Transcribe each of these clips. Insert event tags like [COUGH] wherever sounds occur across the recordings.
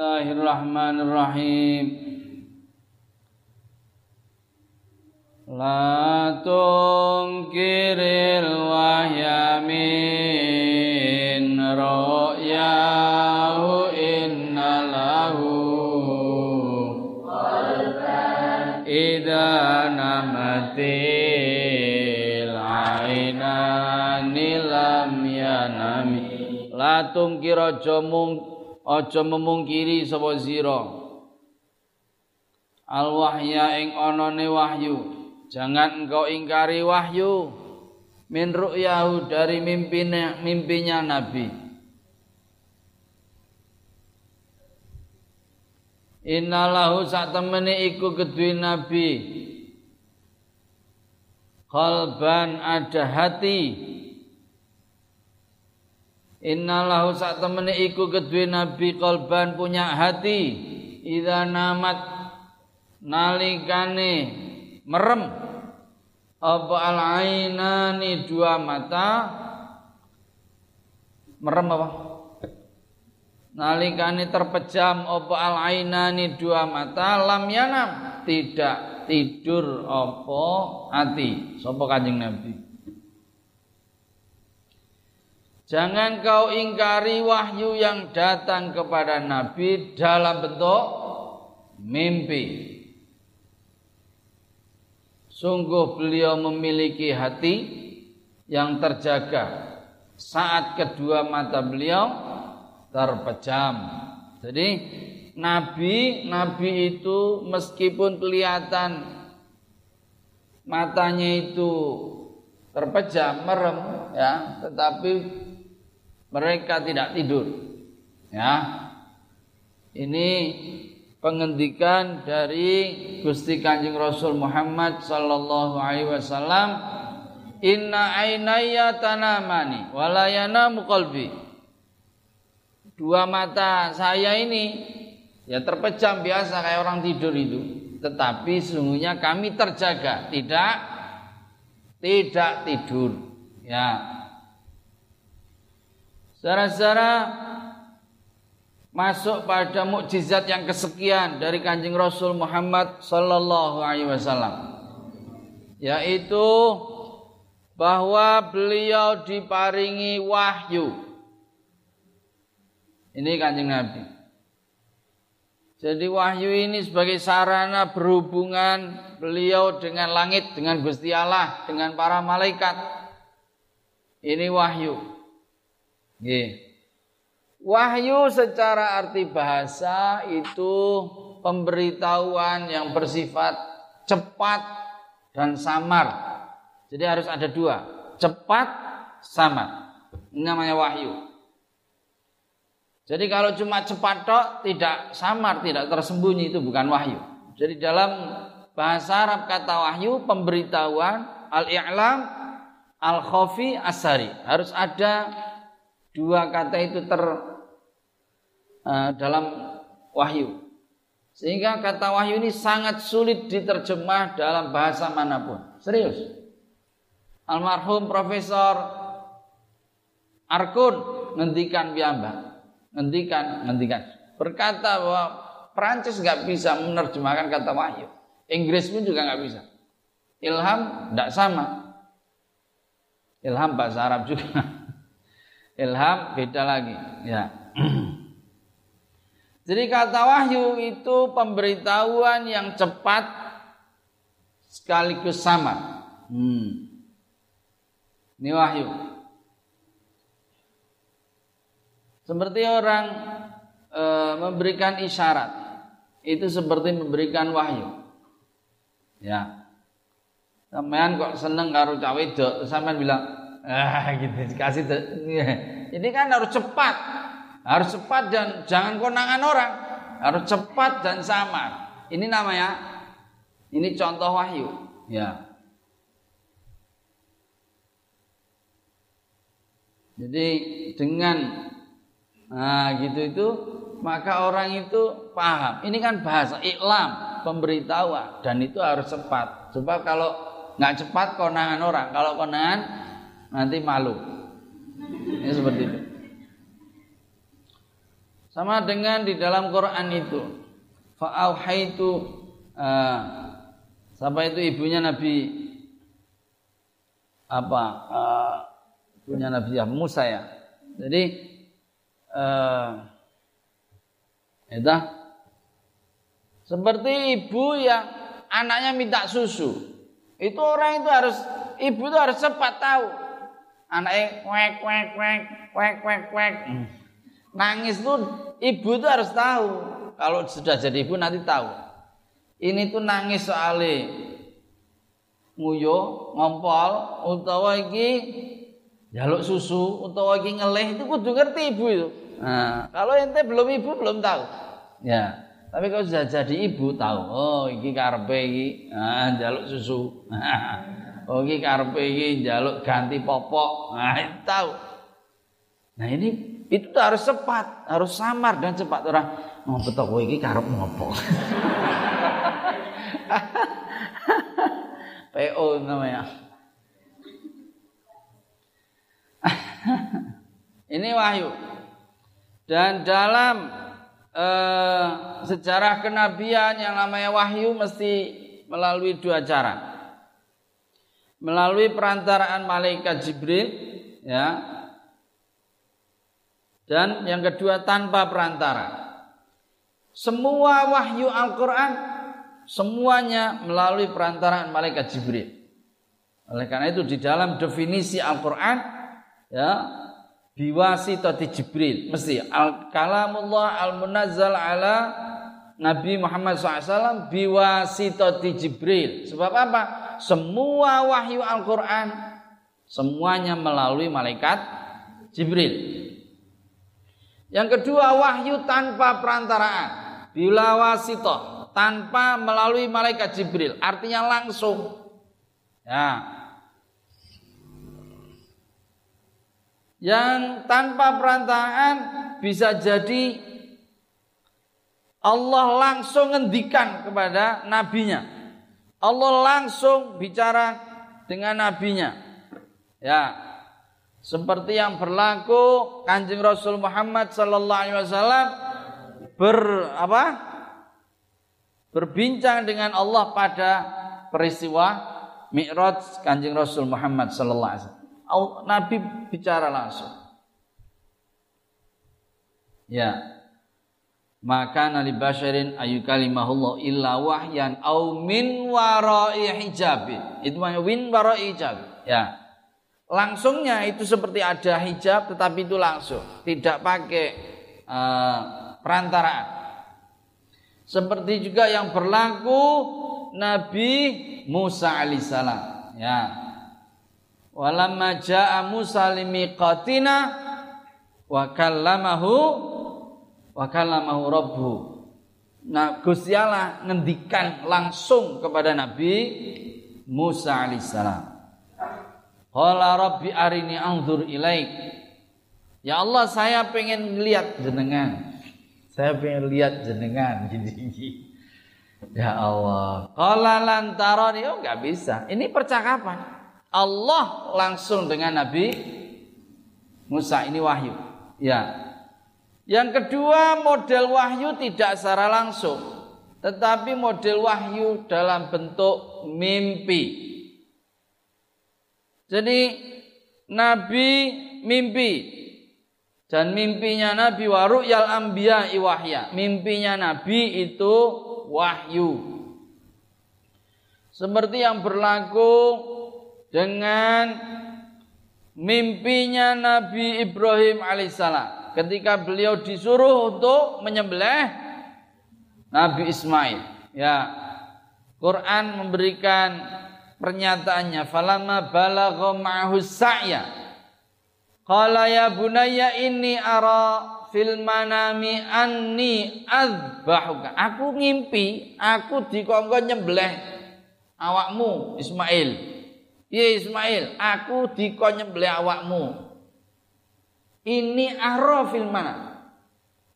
Bismillahirrahmanirrahim. La tungkiril wahya min ru'yahu inna lahu Ida namatil ainani lam yanami La tungkir aja mung aja memungkiri sapa sira al wahya ing anane wahyu. Jangan engkau ingkari wahyu min ru'yahu dari mimpinya mimpinya nabi. Innalahu sak temene iku kedue nabi. Kalban ada hati Innalahu sak temene iku kedue nabi kalban punya hati. Idza namat nalikane merem. Apa al ainani dua mata? Merem apa? Nalikane terpejam. Apa al ainani dua mata? Lam yanam. Tidak tidur apa hati. Sapa kanjeng nabi Jangan kau ingkari wahyu yang datang kepada Nabi dalam bentuk mimpi. Sungguh beliau memiliki hati yang terjaga saat kedua mata beliau terpejam. Jadi Nabi, Nabi itu meskipun kelihatan matanya itu terpejam, merem, ya, tetapi mereka tidak tidur. Ya. Ini pengendikan dari Gusti Kanjeng Rasul Muhammad sallallahu alaihi wasallam Inna ainaya tanamani walayana qalbi. Dua mata saya ini ya terpejam biasa kayak orang tidur itu. Tetapi sesungguhnya kami terjaga, tidak tidak tidur. Ya, Saudara-saudara masuk pada mukjizat yang kesekian dari Kanjeng Rasul Muhammad sallallahu alaihi wasallam yaitu bahwa beliau diparingi wahyu. Ini Kanjeng Nabi. Jadi wahyu ini sebagai sarana berhubungan beliau dengan langit, dengan Gusti Allah, dengan para malaikat. Ini wahyu. Wahyu secara arti bahasa itu pemberitahuan yang bersifat cepat dan samar. Jadi harus ada dua, cepat, samar. Ini namanya wahyu. Jadi kalau cuma cepat tok, tidak samar, tidak tersembunyi itu bukan wahyu. Jadi dalam bahasa Arab kata wahyu pemberitahuan al-i'lam al-khafi asari harus ada dua kata itu ter uh, dalam wahyu. Sehingga kata wahyu ini sangat sulit diterjemah dalam bahasa mana pun. Serius. Almarhum Profesor Arkun ngendikan piyambak. Ngendikan, ngendikan. Berkata bahwa Prancis nggak bisa menerjemahkan kata wahyu. Inggris pun juga nggak bisa. Ilham tidak sama. Ilham bahasa Arab juga. Ilham beda lagi. Ya. [CLEARS THROAT] Jadi kata wahyu itu pemberitahuan yang cepat sekaligus sama. Hmm. ini wahyu. Seperti orang e, memberikan isyarat. Itu seperti memberikan wahyu. Ya. Sampean kok seneng karo cawe wedok? Sampean bilang ah gitu. Kasih ini kan harus cepat. Harus cepat dan jangan konangan orang. Harus cepat dan samar. Ini namanya ini contoh wahyu. Ya. Jadi dengan nah gitu itu maka orang itu paham. Ini kan bahasa iklam pemberitahuan. Dan itu harus cepat. Sebab kalau nggak cepat konangan orang. Kalau konangan nanti malu. Ini seperti itu. Sama dengan di dalam Quran itu. Fa'auhaitu uh, siapa itu ibunya Nabi apa uh, ibunya Nabi Musa ya. Jadi uh, itu seperti ibu yang anaknya minta susu. Itu orang itu harus ibu itu harus cepat tahu. Anaknya kwek kwek kwek kwek kwek kwek. Hmm. Nangis tuh ibu itu harus tahu. Kalau sudah jadi ibu nanti tahu. Ini tuh nangis soalnya nguyo, ngompol, utawa iki jaluk susu, utawa iki ngeleh itu kudu ngerti ibu itu. Nah, kalau ente belum ibu belum tahu. Ya. Tapi kalau sudah jadi ibu tahu, oh iki karepe iki ah jaluk susu. [LAUGHS] oh iki karepe iki jaluk ganti popok. Nah, tahu. Nah, ini itu harus cepat, harus samar dan cepat orang mau betok kowe iki karep ngopo. [LAUGHS] PO namanya. [LAUGHS] Ini wahyu. Dan dalam eh, sejarah kenabian yang namanya wahyu mesti melalui dua cara. Melalui perantaraan malaikat Jibril ya dan yang kedua tanpa perantara. Semua wahyu Al-Quran semuanya melalui perantaraan malaikat Jibril. Oleh karena itu di dalam definisi Al-Quran ya biwasitati Jibril mesti al kalamullah al munazzal ala Nabi Muhammad SAW biwasitati Jibril. Sebab apa? Semua wahyu Al-Quran semuanya melalui malaikat Jibril. Yang kedua wahyu tanpa perantaraan. Bila wasito tanpa melalui malaikat Jibril, artinya langsung. Ya. Yang tanpa perantaraan bisa jadi Allah langsung ngendikan kepada nabinya. Allah langsung bicara dengan nabinya. Ya, seperti yang berlaku Kanjeng Rasul Muhammad sallallahu alaihi wasallam ber apa? berbincang dengan Allah pada peristiwa Mi'raj Kanjeng Rasul Muhammad sallallahu alaihi wasallam. Nabi bicara langsung. Ya. Maka nabi basyarin ayu kalimahullah illa wahyan au min warai hijab. Itu namanya min warai hijab. Ya. Langsungnya itu seperti ada hijab tetapi itu langsung. Tidak pakai uh, perantaraan. Seperti juga yang berlaku Nabi Musa alaihissalam ya. Walamma jaa Musa limiqatina wa kallamahu wa kallamahu rabbu nah Gusti ngendikan langsung kepada Nabi Musa alaihissalam Qala rabbi arini anzur ilaik. Ya Allah saya pengen lihat jenengan. Saya pengen lihat jenengan [LAUGHS] Ya Allah. Qala lantarani oh enggak bisa. Ini percakapan. Allah langsung dengan Nabi Musa ini wahyu. Ya. Yang kedua model wahyu tidak secara langsung, tetapi model wahyu dalam bentuk mimpi. Jadi Nabi mimpi dan mimpinya Nabi waru yal ambia iwahya. Mimpinya Nabi itu wahyu. Seperti yang berlaku dengan mimpinya Nabi Ibrahim alaihissalam ketika beliau disuruh untuk menyembelih Nabi Ismail. Ya, Quran memberikan pernyataannya. Falamma balagha ma'ahu sa'ya. Qala ya bunayya inni ara fil manami anni azbahuka aku ngimpi aku dikongkon nyembelih awakmu Ismail. Iya Ismail aku dikon nyembelih awakmu ini ara fil mana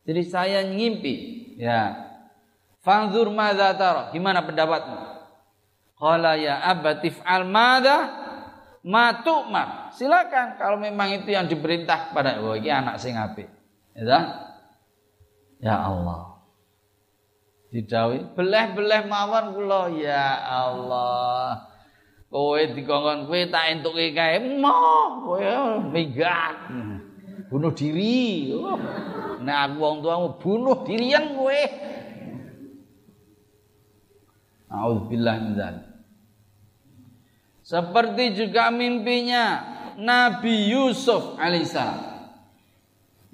jadi saya ngimpi ya Fanzur madza tara gimana pendapatmu Qala ya abatif al madha ma tu'mar. Silakan kalau memang itu yang diperintah kepada oh anak sing apik. Ya. Ya Allah. Didawi, beleh-beleh mawon kula ya Allah. Kowe dikongkon kowe tak entuke kae, mo kowe minggat. Bunuh diri. Oh. Nek aku wong tuamu bunuh dirian kowe. Auzubillah min Seperti juga mimpinya Nabi Yusuf alaihissalam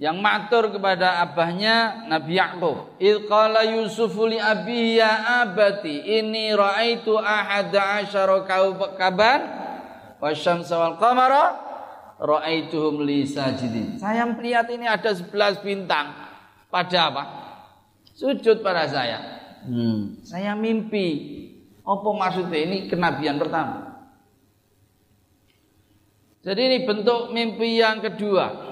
yang matur kepada abahnya Nabi Yakub. Il qala Yusuf li abihi ya abati inni raaitu ahada asyara kaukaban wasyamsa wal qamara raaituhum li sajidin. Saya melihat ini ada 11 bintang pada apa? Sujud pada saya. Hmm. Saya mimpi. Apa maksudnya ini kenabian pertama? Jadi ini bentuk mimpi yang kedua.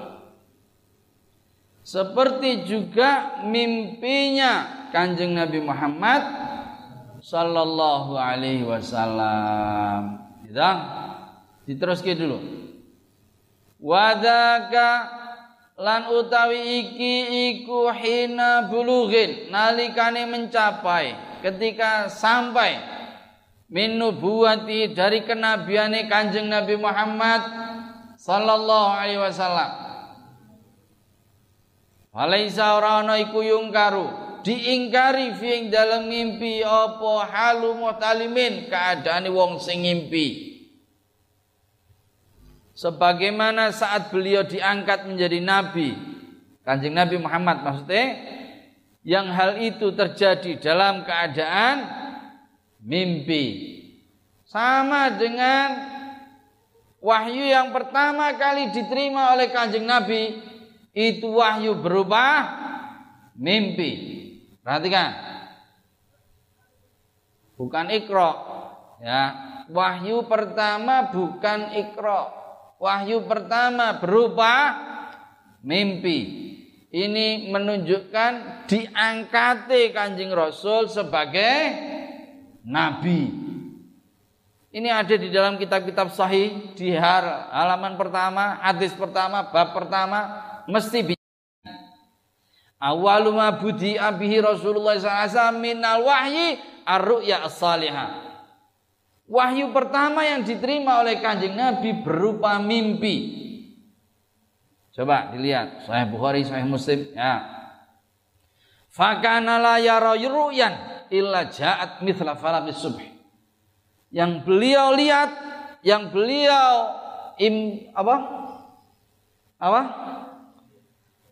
Seperti juga mimpinya Kanjeng Nabi Muhammad sallallahu alaihi wasallam. Kita diteruskan dulu. Wadaka lan utawi iki iku hina bulughin nalikane mencapai ketika sampai min nubuwati dari kenabiane Kanjeng Nabi Muhammad sallallahu alaihi wasallam Walaisa ora ana iku yungkaru diingkari fi ing dalam mimpi apa halu muhtalimin keadaane wong sing ngimpi. Sebagaimana saat beliau diangkat menjadi nabi, Kanjeng Nabi Muhammad maksudnya yang hal itu terjadi dalam keadaan mimpi. Sama dengan wahyu yang pertama kali diterima oleh Kanjeng Nabi itu wahyu berupa mimpi. Perhatikan. Bukan ikro. Ya, wahyu pertama bukan ikro. Wahyu pertama berupa mimpi. Ini menunjukkan diangkati Kanjeng Rasul sebagai nabi. Ini ada di dalam kitab-kitab sahih di halaman pertama, hadis pertama, bab pertama, mesti bisa. Awalu ma budi abihi Rasulullah SAW minal wahyi ar-ru'ya as-salihah. Wahyu pertama yang diterima oleh kanjeng Nabi berupa mimpi. Coba dilihat Sahih Bukhari, Sahih Muslim ya. Fakana la yara illa ja'at mithla falaqis subh. Yang beliau lihat, yang beliau im apa? Apa?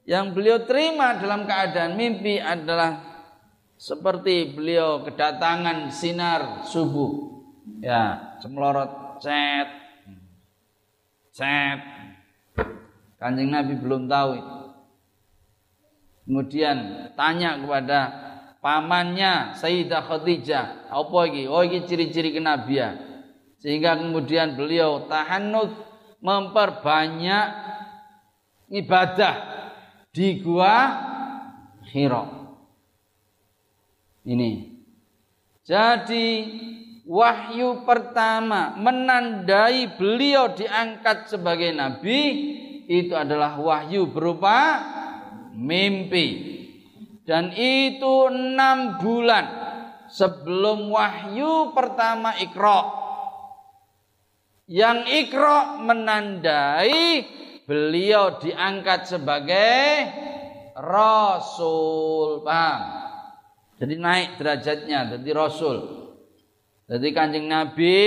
yang beliau terima dalam keadaan mimpi adalah seperti beliau kedatangan sinar subuh ya semlorot cet. Cet. Kanjeng Nabi belum tahu kemudian tanya kepada pamannya Sayyidah Khadijah apa lagi oh ini ciri-ciri kenabian. Sehingga kemudian beliau tahanut memperbanyak ibadah di gua Hira. Ini. Jadi wahyu pertama menandai beliau diangkat sebagai nabi itu adalah wahyu berupa mimpi. Dan itu enam bulan sebelum wahyu pertama ikro. Yang ikro menandai beliau diangkat sebagai rasul paham jadi naik derajatnya jadi rasul jadi kanjeng nabi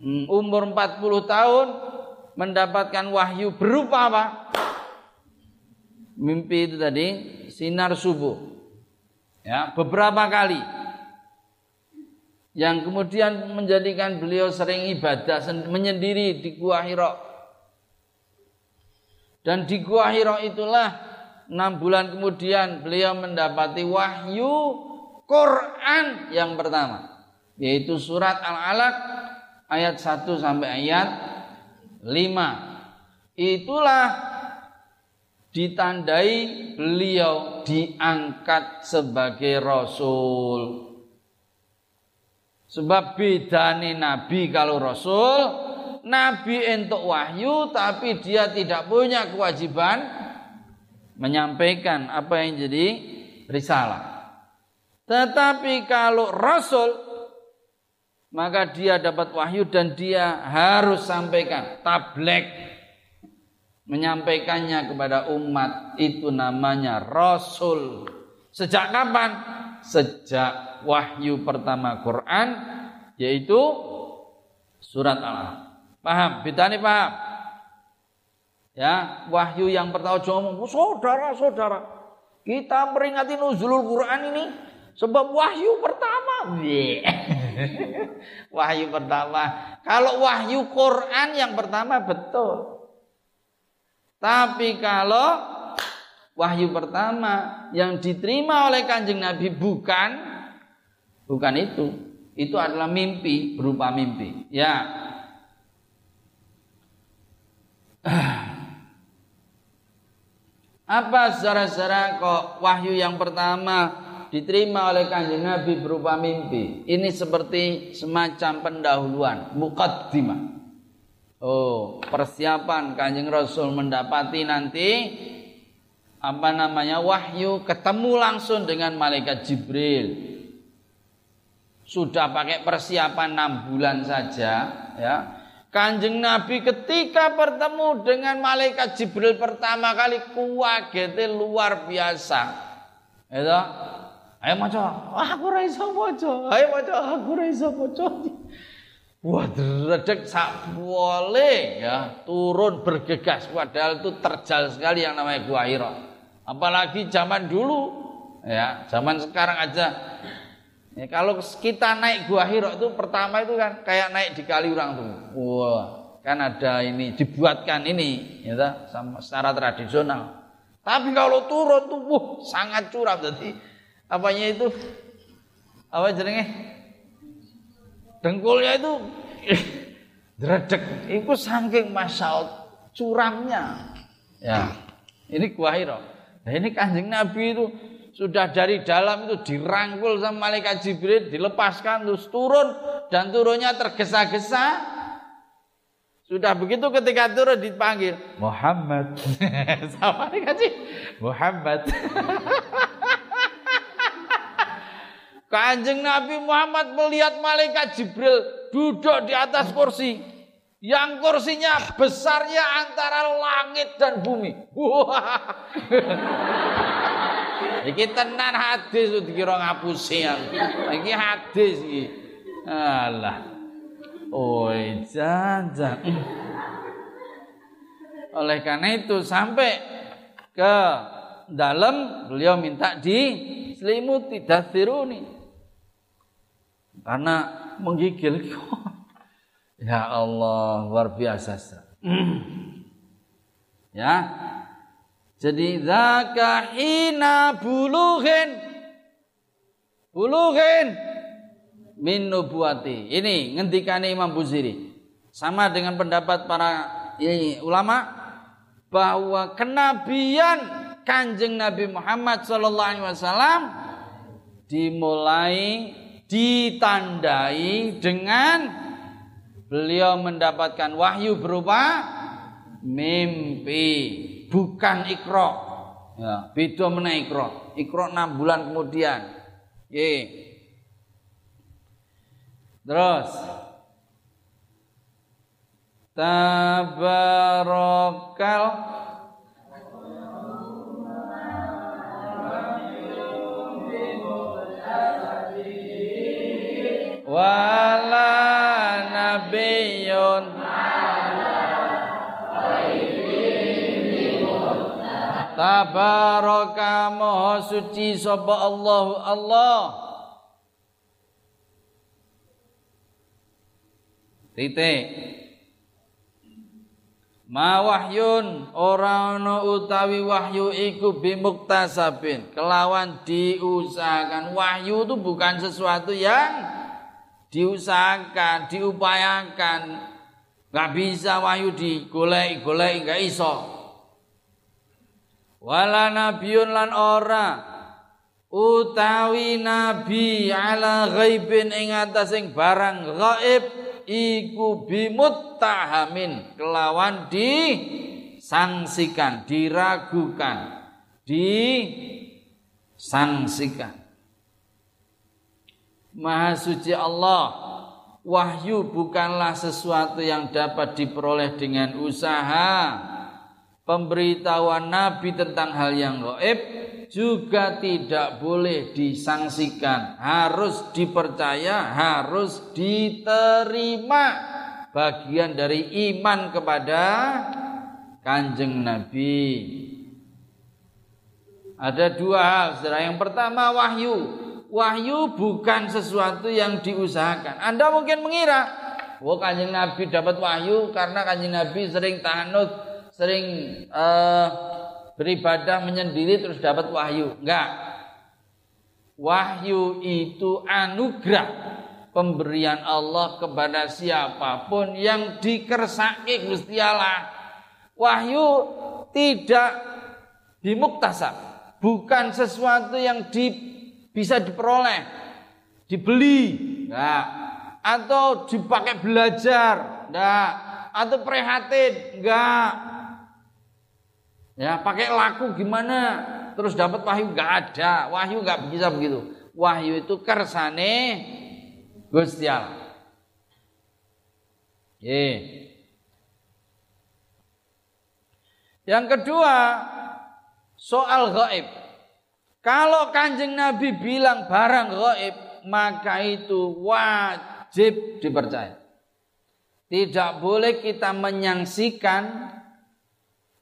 hmm, umur 40 tahun mendapatkan wahyu berupa apa? Mimpi itu tadi sinar subuh. Ya beberapa kali. Yang kemudian menjadikan beliau sering ibadah menyendiri di gua Hira dan di Gua Hira itulah enam bulan kemudian beliau mendapati wahyu Quran yang pertama yaitu surat Al-Alaq ayat 1 sampai ayat 5. Itulah ditandai beliau diangkat sebagai rasul. Sebab bedane nabi kalau rasul Nabi entuk wahyu tapi dia tidak punya kewajiban menyampaikan apa yang jadi risalah. Tetapi kalau rasul maka dia dapat wahyu dan dia harus sampaikan tablek menyampaikannya kepada umat itu namanya rasul. Sejak kapan? Sejak wahyu pertama Quran yaitu surat Al-Alaq. Paham? Bitani paham? Ya, wahyu yang pertama ngomong, saudara-saudara, kita peringati nuzulul Quran ini sebab wahyu pertama. [LAUGHS] wahyu pertama. Kalau wahyu Quran yang pertama betul. Tapi kalau wahyu pertama yang diterima oleh kanjeng Nabi bukan bukan itu. Itu adalah mimpi berupa mimpi. Ya. [SIGHS] Apa secara-secara kok wahyu yang pertama diterima oleh kanjeng Nabi berupa mimpi? Ini seperti semacam pendahuluan, mukaddimah. Oh, persiapan kanjeng Rasul mendapati nanti apa namanya wahyu ketemu langsung dengan malaikat Jibril. Sudah pakai persiapan enam bulan saja, ya Kanjeng Nabi ketika bertemu dengan malaikat Jibril pertama kali kuwagete luar biasa. Itu, ayo maca, aku ora iso maca. Ayo maca, aku ora iso maca. Wah, sak boleh ya, turun bergegas padahal itu terjal sekali yang namanya Gua Hira. Apalagi zaman dulu ya, zaman sekarang aja Ya, kalau kita naik Gua Hiro itu pertama itu kan kayak naik di Kaliurang tuh. Wah, kan ada ini dibuatkan ini ya sama secara tradisional. Tapi kalau turun tuh wah, sangat curam jadi apanya itu apa jenenge? Dengkulnya itu dredeg. Itu saking masal curamnya. Ya. Ini Gua Hiro. Nah, ini Kanjeng Nabi itu sudah dari dalam itu dirangkul sama malaikat Jibril, dilepaskan terus turun dan turunnya tergesa-gesa. Sudah begitu ketika turun dipanggil Muhammad. [LAUGHS] sama malaikat Muhammad. [LAUGHS] Kanjeng Nabi Muhammad melihat malaikat Jibril duduk di atas kursi yang kursinya besarnya antara langit dan bumi. Iki tenan hadis dikira ngapusi Iki hadis iki. Alah. Oi, jangan. Oleh karena itu sampai ke dalam beliau minta di selimuti dasiruni. Karena menggigil. [LAUGHS] ya Allah, luar biasa. [CLEARS THROAT] ya, jadi zaka hina bulughin bulughin min nubuati. Ini ngendikane Imam Buziri. Sama dengan pendapat para ini, ulama bahwa kenabian Kanjeng Nabi Muhammad sallallahu alaihi wasallam dimulai ditandai dengan beliau mendapatkan wahyu berupa mimpi bukan ikro. Ya, beda meneh ikro. Ikro 6 bulan kemudian. Ye. Terus Tabarokal Wala nabiyun Tabaraka maha suci sapa Allah. Allah. Titik Ma wahyun ora ana utawi wahyu iku bimuktasabin. Kelawan diusahakan. Wahyu itu bukan sesuatu yang diusahakan diupayakan nggak bisa wahyu digolek-golek nggak iso. Wala nabiyun lan ora. Utawi nabi ala ghaibin ing atasing barang gaib iku bimuttahamin kelawan di sangsikan diragukan disangsikan. Maha suci Allah, wahyu bukanlah sesuatu yang dapat diperoleh dengan usaha. Pemberitahuan Nabi tentang hal yang gaib juga tidak boleh disangsikan, harus dipercaya, harus diterima bagian dari iman kepada Kanjeng Nabi. Ada dua hal. Yang pertama wahyu. Wahyu bukan sesuatu yang diusahakan. Anda mungkin mengira, oh kanjeng Nabi dapat wahyu karena kanjeng Nabi sering tahanut, sering uh, beribadah menyendiri terus dapat wahyu. Enggak. Wahyu itu anugerah pemberian Allah kepada siapa pun yang dikersaki Gusti Allah. Wahyu tidak dimuktasab, bukan sesuatu yang di, bisa diperoleh, dibeli, enggak. Atau dipakai belajar, enggak. Atau prihatin, enggak Ya, pakai laku gimana? Terus dapat wahyu nggak ada. Wahyu nggak bisa begitu. Wahyu itu kersane Gusti Allah. Yang kedua, soal gaib. Kalau kanjeng Nabi bilang barang gaib, maka itu wajib dipercaya. Tidak boleh kita menyangsikan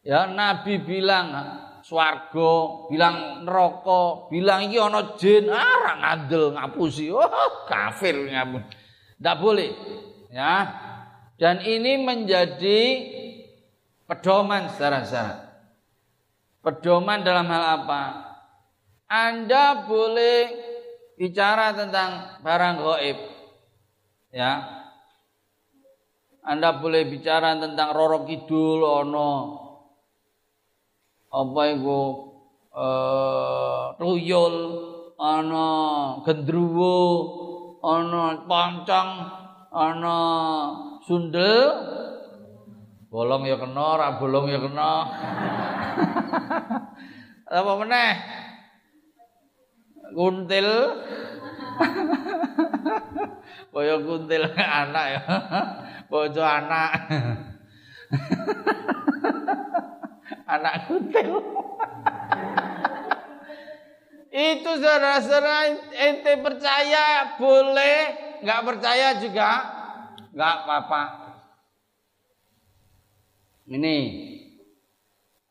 Ya Nabi bilang swarga, bilang neraka, bilang iki ana jin, ah ora ngandel ngapusi. Oh, kafir ngapun. Tidak boleh. Ya. Dan ini menjadi pedoman secara-secara. Pedoman dalam hal apa? Anda boleh bicara tentang barang gaib. Ya. Anda boleh bicara tentang Roro Kidul ono. Apa iku? Eh tuyul ana gendruwo ana pancang ana sundel. Bolong ya kena ora bolong ya kena. [LAUGHS] Apa meneh kuntil kaya kuntil anak ya bojo anak anak kutil. Itu saudara-saudara ente percaya boleh, nggak percaya juga nggak apa-apa. Ini.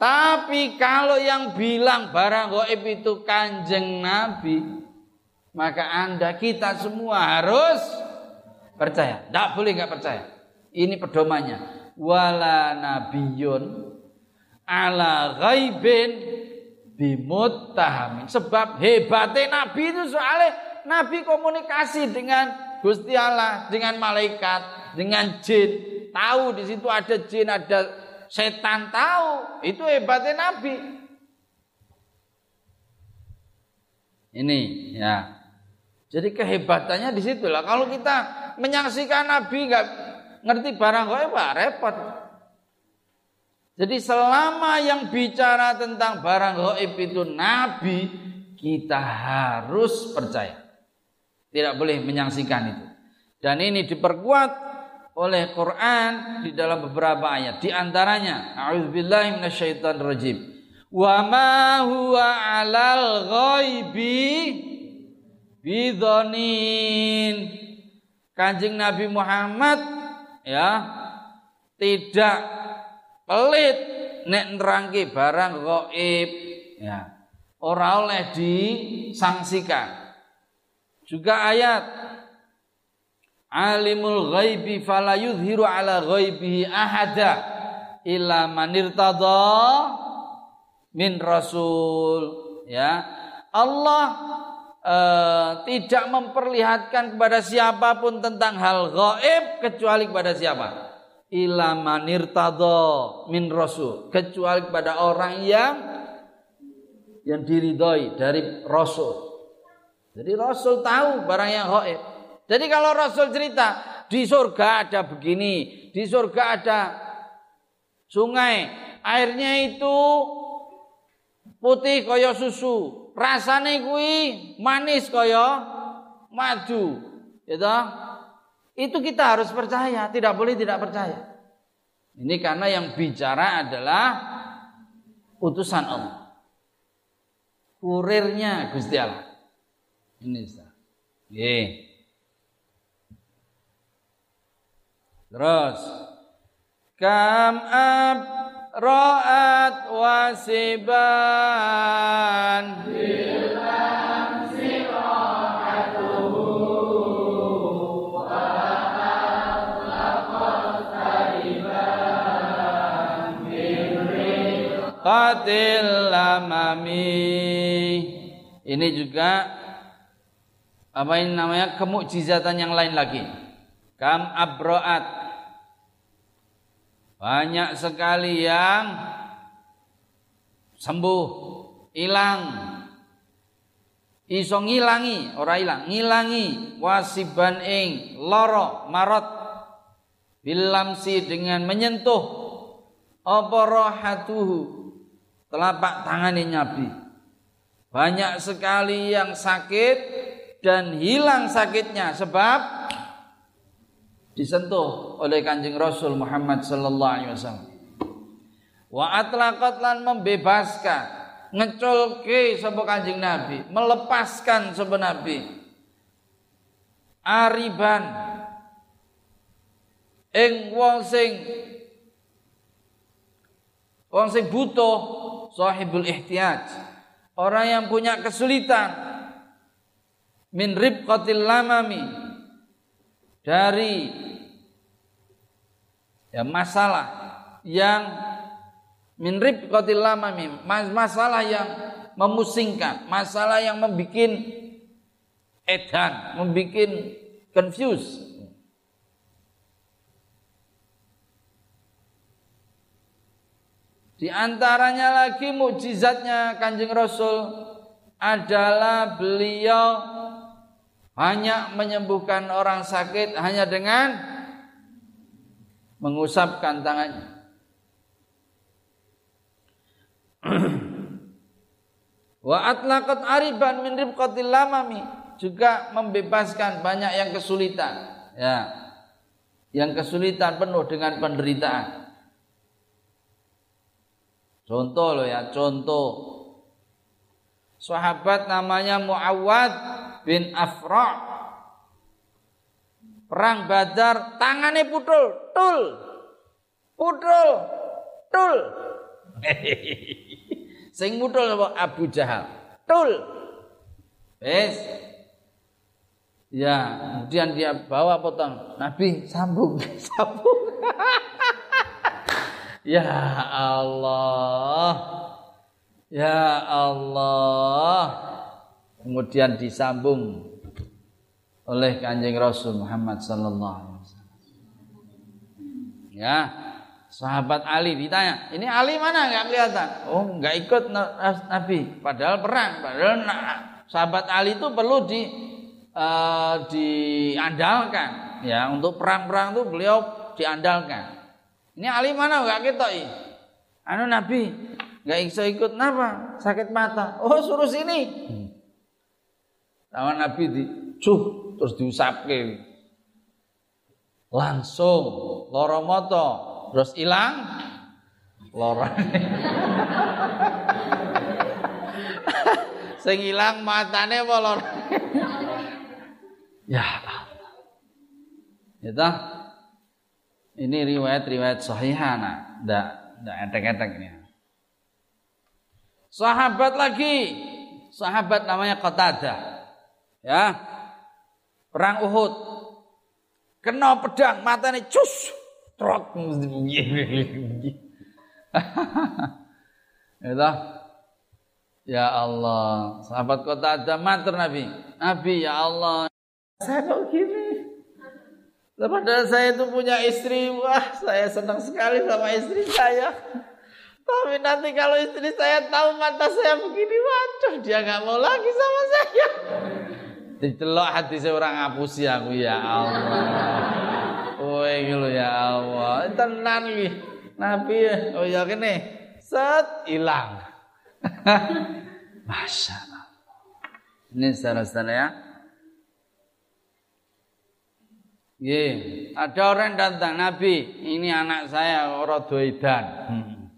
Tapi kalau yang bilang barang goib itu kanjeng Nabi, maka anda kita semua harus percaya. Tidak boleh nggak percaya. Ini pedomannya. Wala nabiyun ala ghaibin bimuttahamin. Sebab hebatnya Nabi itu soalnya Nabi komunikasi dengan Gusti Allah, dengan malaikat, dengan jin. Tahu di situ ada jin, ada setan tahu. Itu hebatnya Nabi. Ini ya. Jadi kehebatannya di situ lah. Kalau kita menyaksikan Nabi nggak ngerti barang gaib, repot. Jadi selama yang bicara tentang barang gaib itu nabi, kita harus percaya. Tidak boleh menyaksikan itu. Dan ini diperkuat oleh Quran di dalam beberapa ayat. Di antaranya, a'udzubillahi minasyaitonirrajim. Wa ma huwa 'alal ghaibi bidhonin. Kanjeng Nabi Muhammad ya tidak pelit nek nerangke barang gaib ya ora oleh disangsikan juga ayat alimul ghaibi fala yudhiru ala ghaibihi ahada illa manirtada min rasul ya Allah uh, tidak memperlihatkan kepada siapa pun tentang hal gaib kecuali kepada siapa ila manirtado min rasul kecuali kepada orang yang yang diridhoi dari rasul. Jadi rasul tahu barang yang gaib. Jadi kalau rasul cerita di surga ada begini, di surga ada sungai, airnya itu putih kaya susu, rasane kuwi manis kaya madu. Gitu. Itu kita harus percaya, tidak boleh tidak percaya. Ini karena yang bicara adalah utusan Allah. Kurirnya Gusti Allah. Ini Ustaz. Terus. Kam ab ra'at wasiban. Qatil lamami. Ini juga apa ini namanya kemukjizatan yang lain lagi. Kam abroat banyak sekali yang sembuh, hilang. Iso ngilangi, ora hilang, ngilangi wasiban ing loro marot bilamsi dengan menyentuh apa rohatuhu telapak tangan Nabi. Banyak sekali yang sakit dan hilang sakitnya sebab disentuh oleh Kanjeng Rasul Muhammad sallallahu alaihi wasallam. Wa atlaqat lan membebaskan, ngeculke sapa Kanjeng Nabi, melepaskan sapa Nabi. Ariban ing wong sing wong sing butuh sahibul ihtiyaj orang yang punya kesulitan min ribqatil lamami dari ya masalah yang min ribqatil lamami masalah yang memusingkan, masalah yang membuat edan, membuat confuse. Di antaranya lagi mukjizatnya Kanjeng Rasul adalah beliau hanya menyembuhkan orang sakit hanya dengan mengusapkan tangannya. [CLEARS THROAT] Wa atlaqat ariban min ribqatil lamami juga membebaskan banyak yang kesulitan ya. Yang kesulitan penuh dengan penderitaan. Contoh loh ya, contoh. Sahabat namanya Muawad bin Afra perang Badar tangannya putul, tul. Putul, tul. [LAUGHS] Sing putul apa Abu Jahal. Tul. Wes. Ya, kemudian dia bawa potong. Nabi sambung, [LAUGHS] sambung. [LAUGHS] ya Allah. Ya Allah kemudian disambung oleh Kanjeng Rasul Muhammad sallallahu alaihi wasallam. Ya, sahabat Ali ditanya, "Ini Ali mana nggak kelihatan?" Oh, nggak ikut Nabi, padahal perang, padahal sahabat Ali itu perlu di uh, diandalkan ya untuk perang-perang itu beliau diandalkan. Ini Ali mana nggak kita Anu Nabi nggak ikut kenapa? Sakit mata. Oh suruh sini. Sama Nabi di cuh terus diusapke. Langsung loro moto terus hilang lorane. [LAUGHS] Sing ilang matane apa lorane? ya Allah. Ya Ini riwayat-riwayat sahihana, ndak ndak enteng-enteng ini. Sahabat lagi, sahabat namanya Qatadah ya. Perang Uhud. Kena pedang matanya cus trot. [LAUGHS] Itu ya Allah sahabat kota ada mater Nabi. Nabi ya Allah. Saya kok gini? Padahal saya itu punya istri, wah saya senang sekali sama istri saya. Tapi nanti kalau istri saya tahu mata saya begini, waduh dia nggak mau lagi sama saya. Dicelok hati orang ngapusi aku ya Allah. Kowe iki ya Allah. Tenan iki. Nabi oh ya kene set hilang. [LAUGHS] Masya Allah. Ini saudara-saudara ya. Ye, ada orang datang Nabi, ini anak saya orang doidan. Hmm.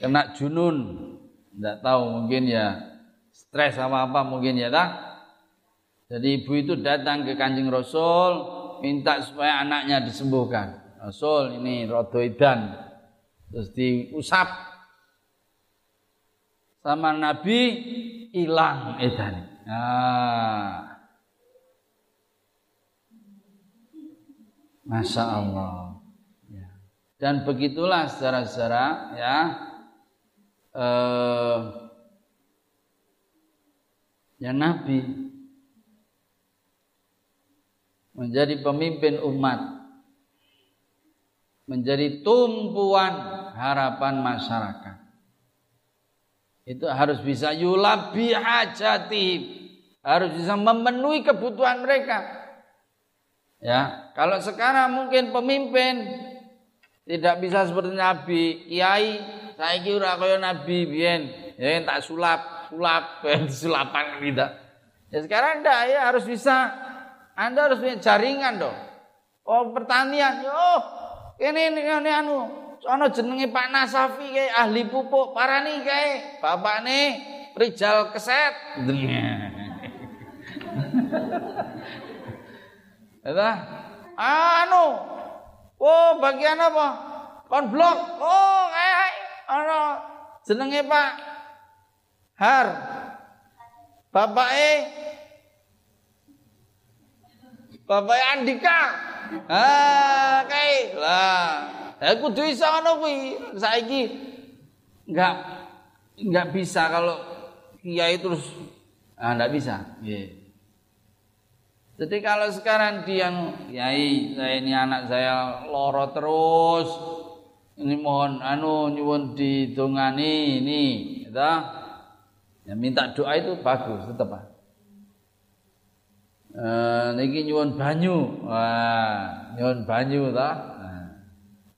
Kena junun. Tidak tahu mungkin ya stres sama apa mungkin ya tak. Jadi ibu itu datang ke Kanjeng Rasul minta supaya anaknya disembuhkan. Rasul ini rodoidan terus diusap sama Nabi hilang edan. Nah. Masya Allah. Ya. Dan begitulah secara-secara ya eh, ya Nabi menjadi pemimpin umat menjadi tumpuan harapan masyarakat itu harus bisa yulabi hajati harus bisa memenuhi kebutuhan mereka ya kalau sekarang mungkin pemimpin tidak bisa seperti Nabi Kiai saya kira kaya Nabi biyen ya tak sulap sulap, [LAUGHS] sulapan kita. Ya sekarang enggak ya harus bisa. Anda harus punya jaringan dong. Oh pertanian, yo ini ini, ini anu, sono jenenge Pak Nasafi kayak ahli pupuk parani kayak bapak nih Rijal Keset. [LAUGHS] Ya anu, oh bagian apa? Konblok. Oh kayak anu jenenge Pak Har. Bapak E. Bapak e Andika. Ah, kae. Lah, saya kudu iso ngono kuwi. Saiki enggak enggak bisa kalau kiai terus ah enggak bisa. Yeah. Jadi kalau sekarang dia kiai saya ini anak saya loro terus ini mohon anu nyuwun didongani ini gitu. Ya, minta doa itu bagus tetap. Eh niki nyuwun banyu. Wah, nyuwun banyu ta.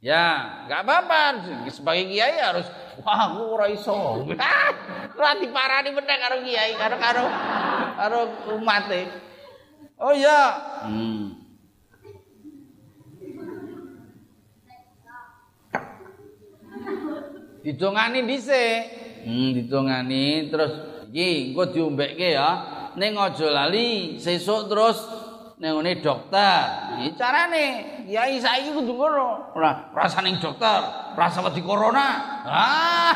Ya, enggak apa-apa. Sebagai kiai harus wah aku ora iso. [LAUGHS] Ora diparani meneh karo kiai, karo karo karo umat Oh iya. Hmm. Didongani dhisik. Hmm, ditungani terus iki engko diombekke ya. Ning aja lali sesuk terus ning ngene dokter. Iki carane kiai saiki kudu ngono. Ora rasa ning dokter, rasa wedi corona. Ah,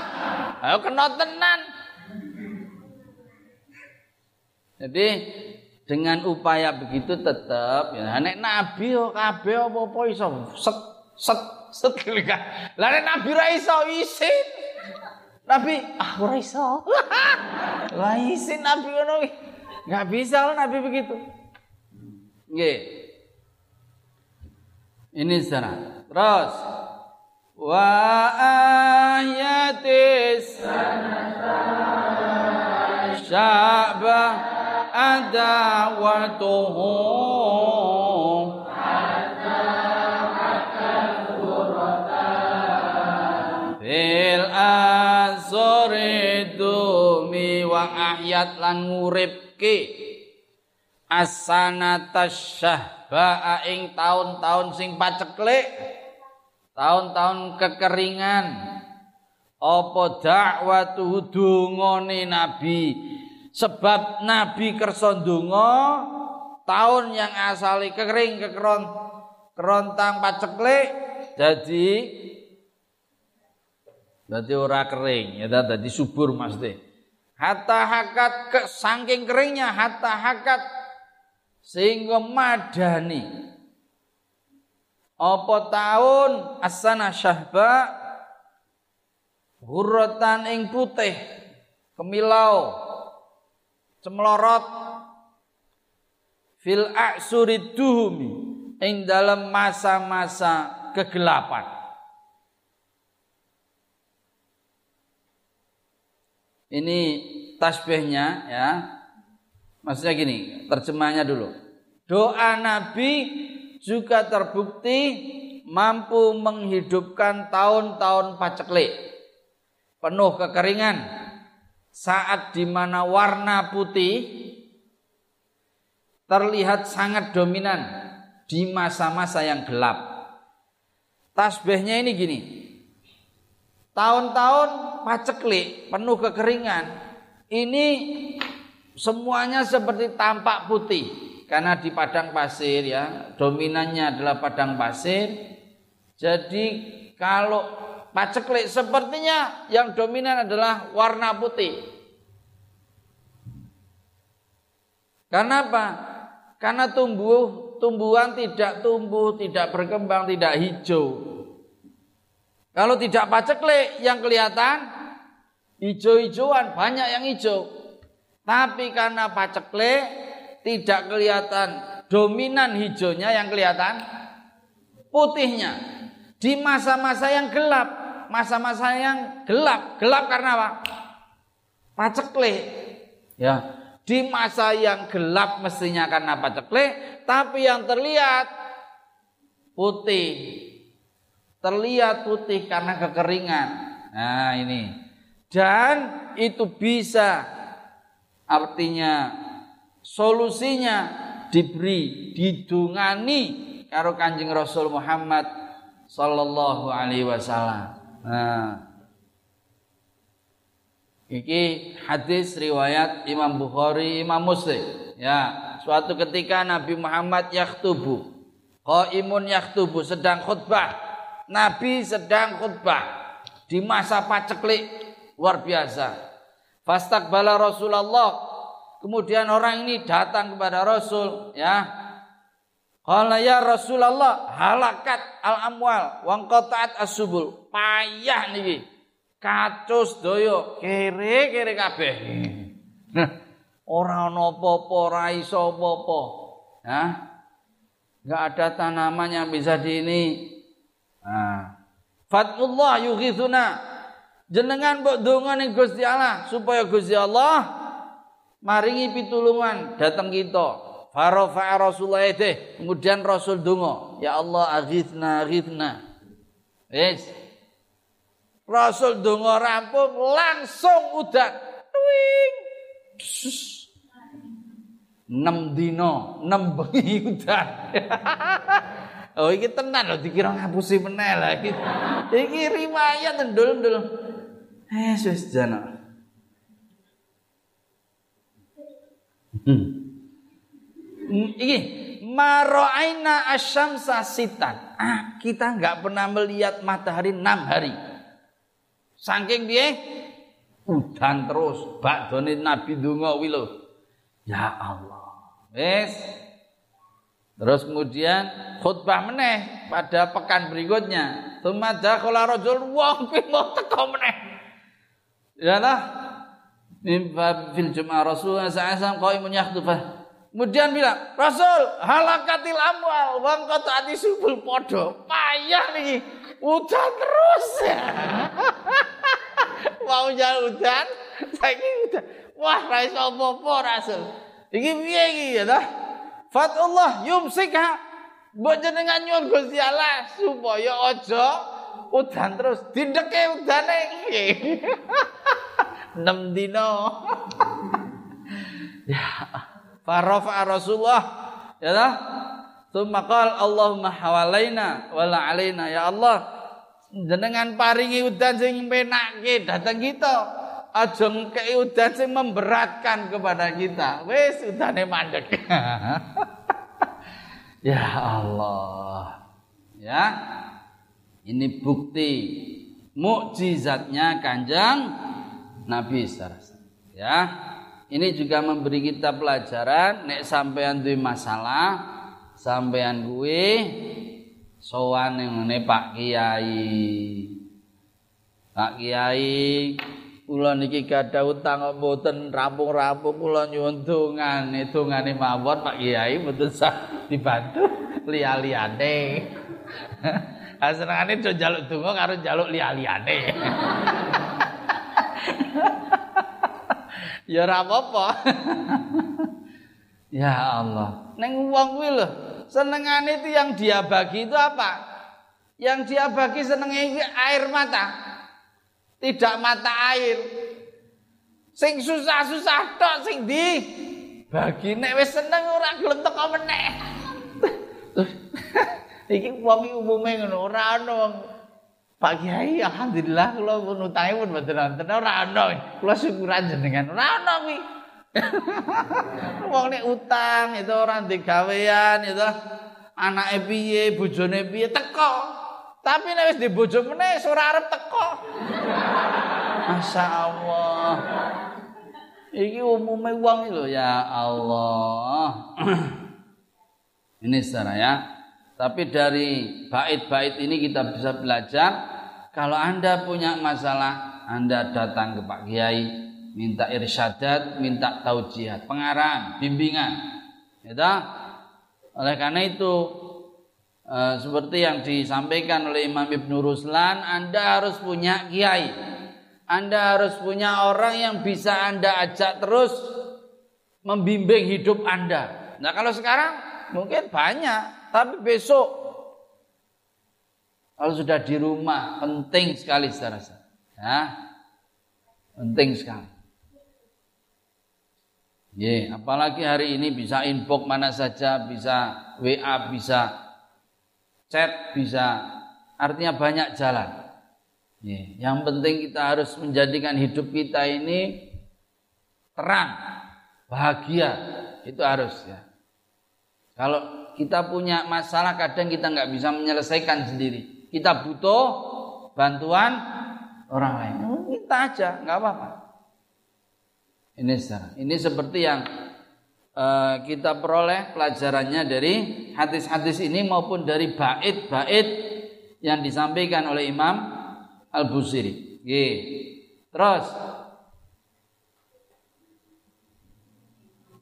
ayo kena tenan. Jadi dengan upaya begitu tetap ya nek nabi kabeh apa-apa iso set set set Lah nek nabi ra iso isin. Nabi, ah ora iso. [LAUGHS] Lah isin Nabi ngono Enggak bisa lah Nabi begitu. Nggih. Ini sana. Terus wa ayatis sya'ba adawatuhu ahyat lan nguripke asanata syahba ing tahun-tahun sing paceklik. Tahun-tahun kekeringan. Apa dakwatu dungane nabi? Sebab nabi kersa donga tahun yang asali kekering kekeron kerontang paceklik jadi jadi ora kering ya jadi subur mesti hatta hakat ke saking keringnya hatta hakat. Sehingga madani. Apa tahun? Asana syahba. Hurratan ing putih. Kemilau. Cemlorot. Fil a'surid duhumi. Ing dalam masa-masa kegelapan Ini tasbihnya ya. Maksudnya gini, terjemahnya dulu. Doa Nabi juga terbukti mampu menghidupkan tahun-tahun paceklik. Penuh kekeringan. saat di mana warna putih terlihat sangat dominan di masa-masa yang gelap. Tasbihnya ini gini. Tahun-tahun paceklik, penuh kekeringan. Ini semuanya seperti tampak putih karena di padang pasir ya, dominannya adalah padang pasir. Jadi kalau Paceklik sepertinya yang dominan adalah warna putih. Karena apa? Karena tumbuh tumbuhan tidak tumbuh, tidak berkembang, tidak hijau. Kalau tidak paceklik yang kelihatan hijau-hijauan, banyak yang hijau. Tapi karena paceklik tidak kelihatan dominan hijaunya yang kelihatan putihnya. Di masa-masa yang gelap masa-masa yang gelap. Gelap karena apa? Pacekle. Ya. Di masa yang gelap mestinya karena pacekle, tapi yang terlihat putih. Terlihat putih karena kekeringan. Nah, ini. Dan itu bisa artinya solusinya diberi didungani karo Kanjeng Rasul Muhammad sallallahu alaihi wasallam. Nah. Iki hadis riwayat Imam Bukhari, Imam Muslim. Ya, suatu ketika Nabi Muhammad yakhtubu. Qaimun yakhtubu sedang khutbah. Nabi sedang khutbah di masa paceklik luar biasa. Fastaqbala Rasulullah. Kemudian orang ini datang kepada Rasul, ya. Qala ya Rasulullah halakat al amwal wang qata'at as-subul. Payah niki. Kacus doyo kere-kere kabeh. Nah, ora ana apa-apa. Hah? Enggak ada tanaman yang bisa di ini. Nah. Fatullah yughithuna. Jenengan mbok donga ning Gusti Allah supaya Gusti Allah maringi pitulungan datang kita. Farafa Rasulullah itu. Kemudian Rasul dungo. Ya Allah aghithna aghithna. Yes. Rasul dungo rampung langsung udan. Twing. Enam dino, enam bengi udan. [LAUGHS] oh iki tenan loh dikira ngapusi meneh lah iki. Iki riwayat ndul-ndul. Eh wis jana. Hmm. Ini maro'aina asyamsa sitan. Ah, kita nggak pernah melihat matahari enam hari. Saking dia udan terus bakdone Nabi donga wilo. Ya Allah. Wes. Terus kemudian khutbah meneh pada pekan berikutnya. Tsumma dakhala rajul wong mau teko meneh. Ya lah. Mimba fil Jumat Rasulullah SAW qaimun yakhtufah Kemudian bilang, Rasul, halakatil amwal, wong ati subul podo. Payah nih, hujan terus. Mau jalan hujan, saiki hujan. Wah, ra iso apa-apa Rasul. Iki piye iki ya? Fatullah yumsikha. Jenengan nyuwun Gusti Allah supaya aja udan terus dideke udane iki. [LAUGHS] 6 dino. [LAUGHS] ya Farafa Rasulullah ya lah. Tsumma Allahumma hawalaina wala alaina ya Allah. Jenengan paringi udan sing penake datang kita. Aja ngkei udan sing memberatkan kepada kita. Wis udane mandek. [LAUGHS] ya Allah. Ya. Ini bukti mukjizatnya Kanjeng Nabi sallallahu Ya. Ini juga memberi kita pelajaran nek sampean duwe masalah, sampean gue sowan yang Pak Kiai. Pak Kiai, kula niki gadah utang mboten rampung-rampung kula nyuwun dongane, dongane mawon Pak Kiai mboten sah dibantu liya-liyane. Ha [LAUGHS] senengane do njaluk donga karo njaluk liya-liyane. [LAUGHS] Ya ora apa-apa. [LAUGHS] ya Allah. Neng wong kuwi lho, senengane itu yang dia bagi itu apa? Yang dia bagi senengnya air mata. Tidak mata air. Sing susah-susah tok sing di bagi nek wis seneng ora gelem teko meneh. [LAUGHS] iki wong umume ngono, ora ana wong Pak Kiai alhamdulillah kula pun utange pun mboten wonten ora ana. Kula syukuran jenengan ora ana kuwi. [LAUGHS] wong nek utang itu orang digawean itu anake piye, bojone piye teko. Tapi nek wis di bojo meneh ora arep teko. Masya Allah. Iki umumnya uang itu ya Allah. [CLEARS THROAT] ini secara ya. Tapi dari bait-bait ini kita bisa belajar kalau Anda punya masalah, Anda datang ke Pak Kiai, minta irsyadat, minta taujihat, pengarahan, bimbingan. Ya Oleh karena itu eh, seperti yang disampaikan oleh Imam Ibnu Ruslan, Anda harus punya kiai anda harus punya orang yang bisa Anda ajak terus membimbing hidup Anda. Nah kalau sekarang mungkin banyak, tapi besok kalau sudah di rumah penting sekali saudara ya, penting sekali. Ya, apalagi hari ini bisa inbox mana saja, bisa WA, bisa chat, bisa artinya banyak jalan. Ya, yang penting kita harus menjadikan hidup kita ini terang, bahagia. Itu harus ya. Kalau kita punya masalah kadang kita nggak bisa menyelesaikan sendiri. Kita butuh bantuan orang lain. Kita aja, nggak apa-apa. Ini secara. Ini seperti yang uh, kita peroleh pelajarannya dari hadis-hadis ini maupun dari bait-bait yang disampaikan oleh Imam Al-Busiri. Terus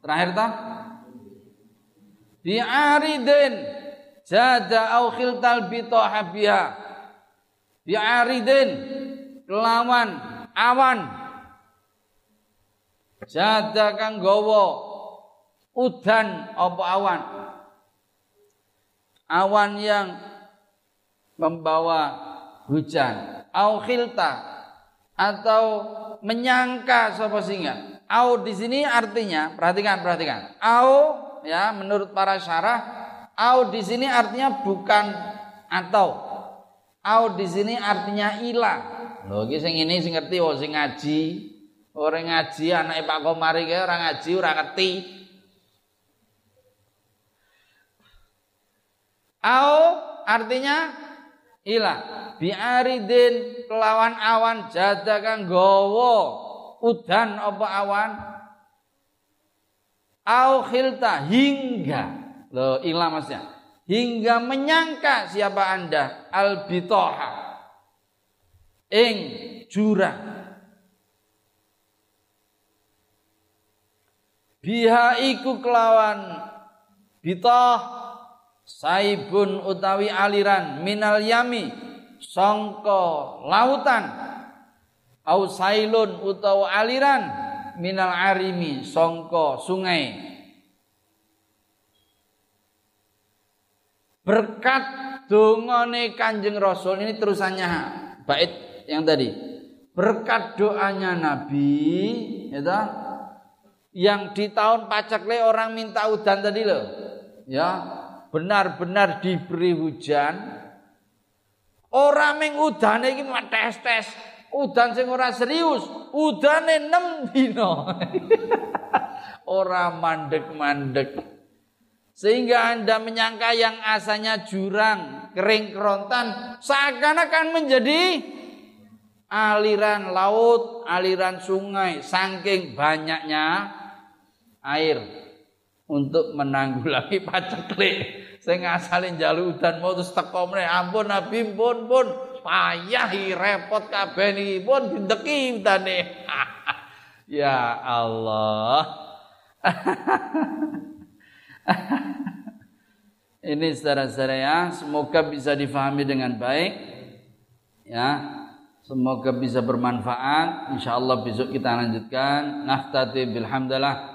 Terakhir ta? Bi'aridin jada au khiltal biha. Bi'aridin kelawan awan jada kang gawa udan apa awan awan yang membawa hujan au khilta atau menyangka sapa singa. Au di sini artinya perhatikan perhatikan. Au ya menurut para syarah au di sini artinya bukan atau. Au di sini artinya ilah. Lho iki sing ini sing ngerti wong sing ngaji. Orang ngaji anake Pak Komari kae ora ngaji ora ngerti. Au artinya ilah biaridin kelawan awan jada kang gawa udan apa awan? Au khilta hingga. Lo ilah masnya hingga menyangka siapa anda? Al bitoha ing jurang biha iku kelawan bitoh saibun utawi aliran minal yami songko lautan. Au sailun utawa aliran minal arimi songko sungai. Berkat dongane kanjeng rasul ini terusannya bait yang tadi. Berkat doanya nabi ya yang di tahun pacakle orang minta udan tadi loh ya benar-benar diberi hujan Ora ming udane iki tes-tes. Udan sing ora serius, udane 6 dina. [LAUGHS] ora mandek-mandek. Sehingga Anda menyangka yang asalnya jurang, kering kerontan, seakan-akan menjadi aliran laut, aliran sungai, saking banyaknya air untuk menanggulangi paceklik. Sing asale njalu udan mau terus teko meneh ampun nabi pun pun payah repot kabeh niki pun dindeki udane. [LAUGHS] Ya Allah. [LAUGHS] Ini saudara-saudara ya semoga bisa difahami dengan baik. Ya semoga bisa bermanfaat. Insyaallah besok kita lanjutkan. Naftati bilhamdalillah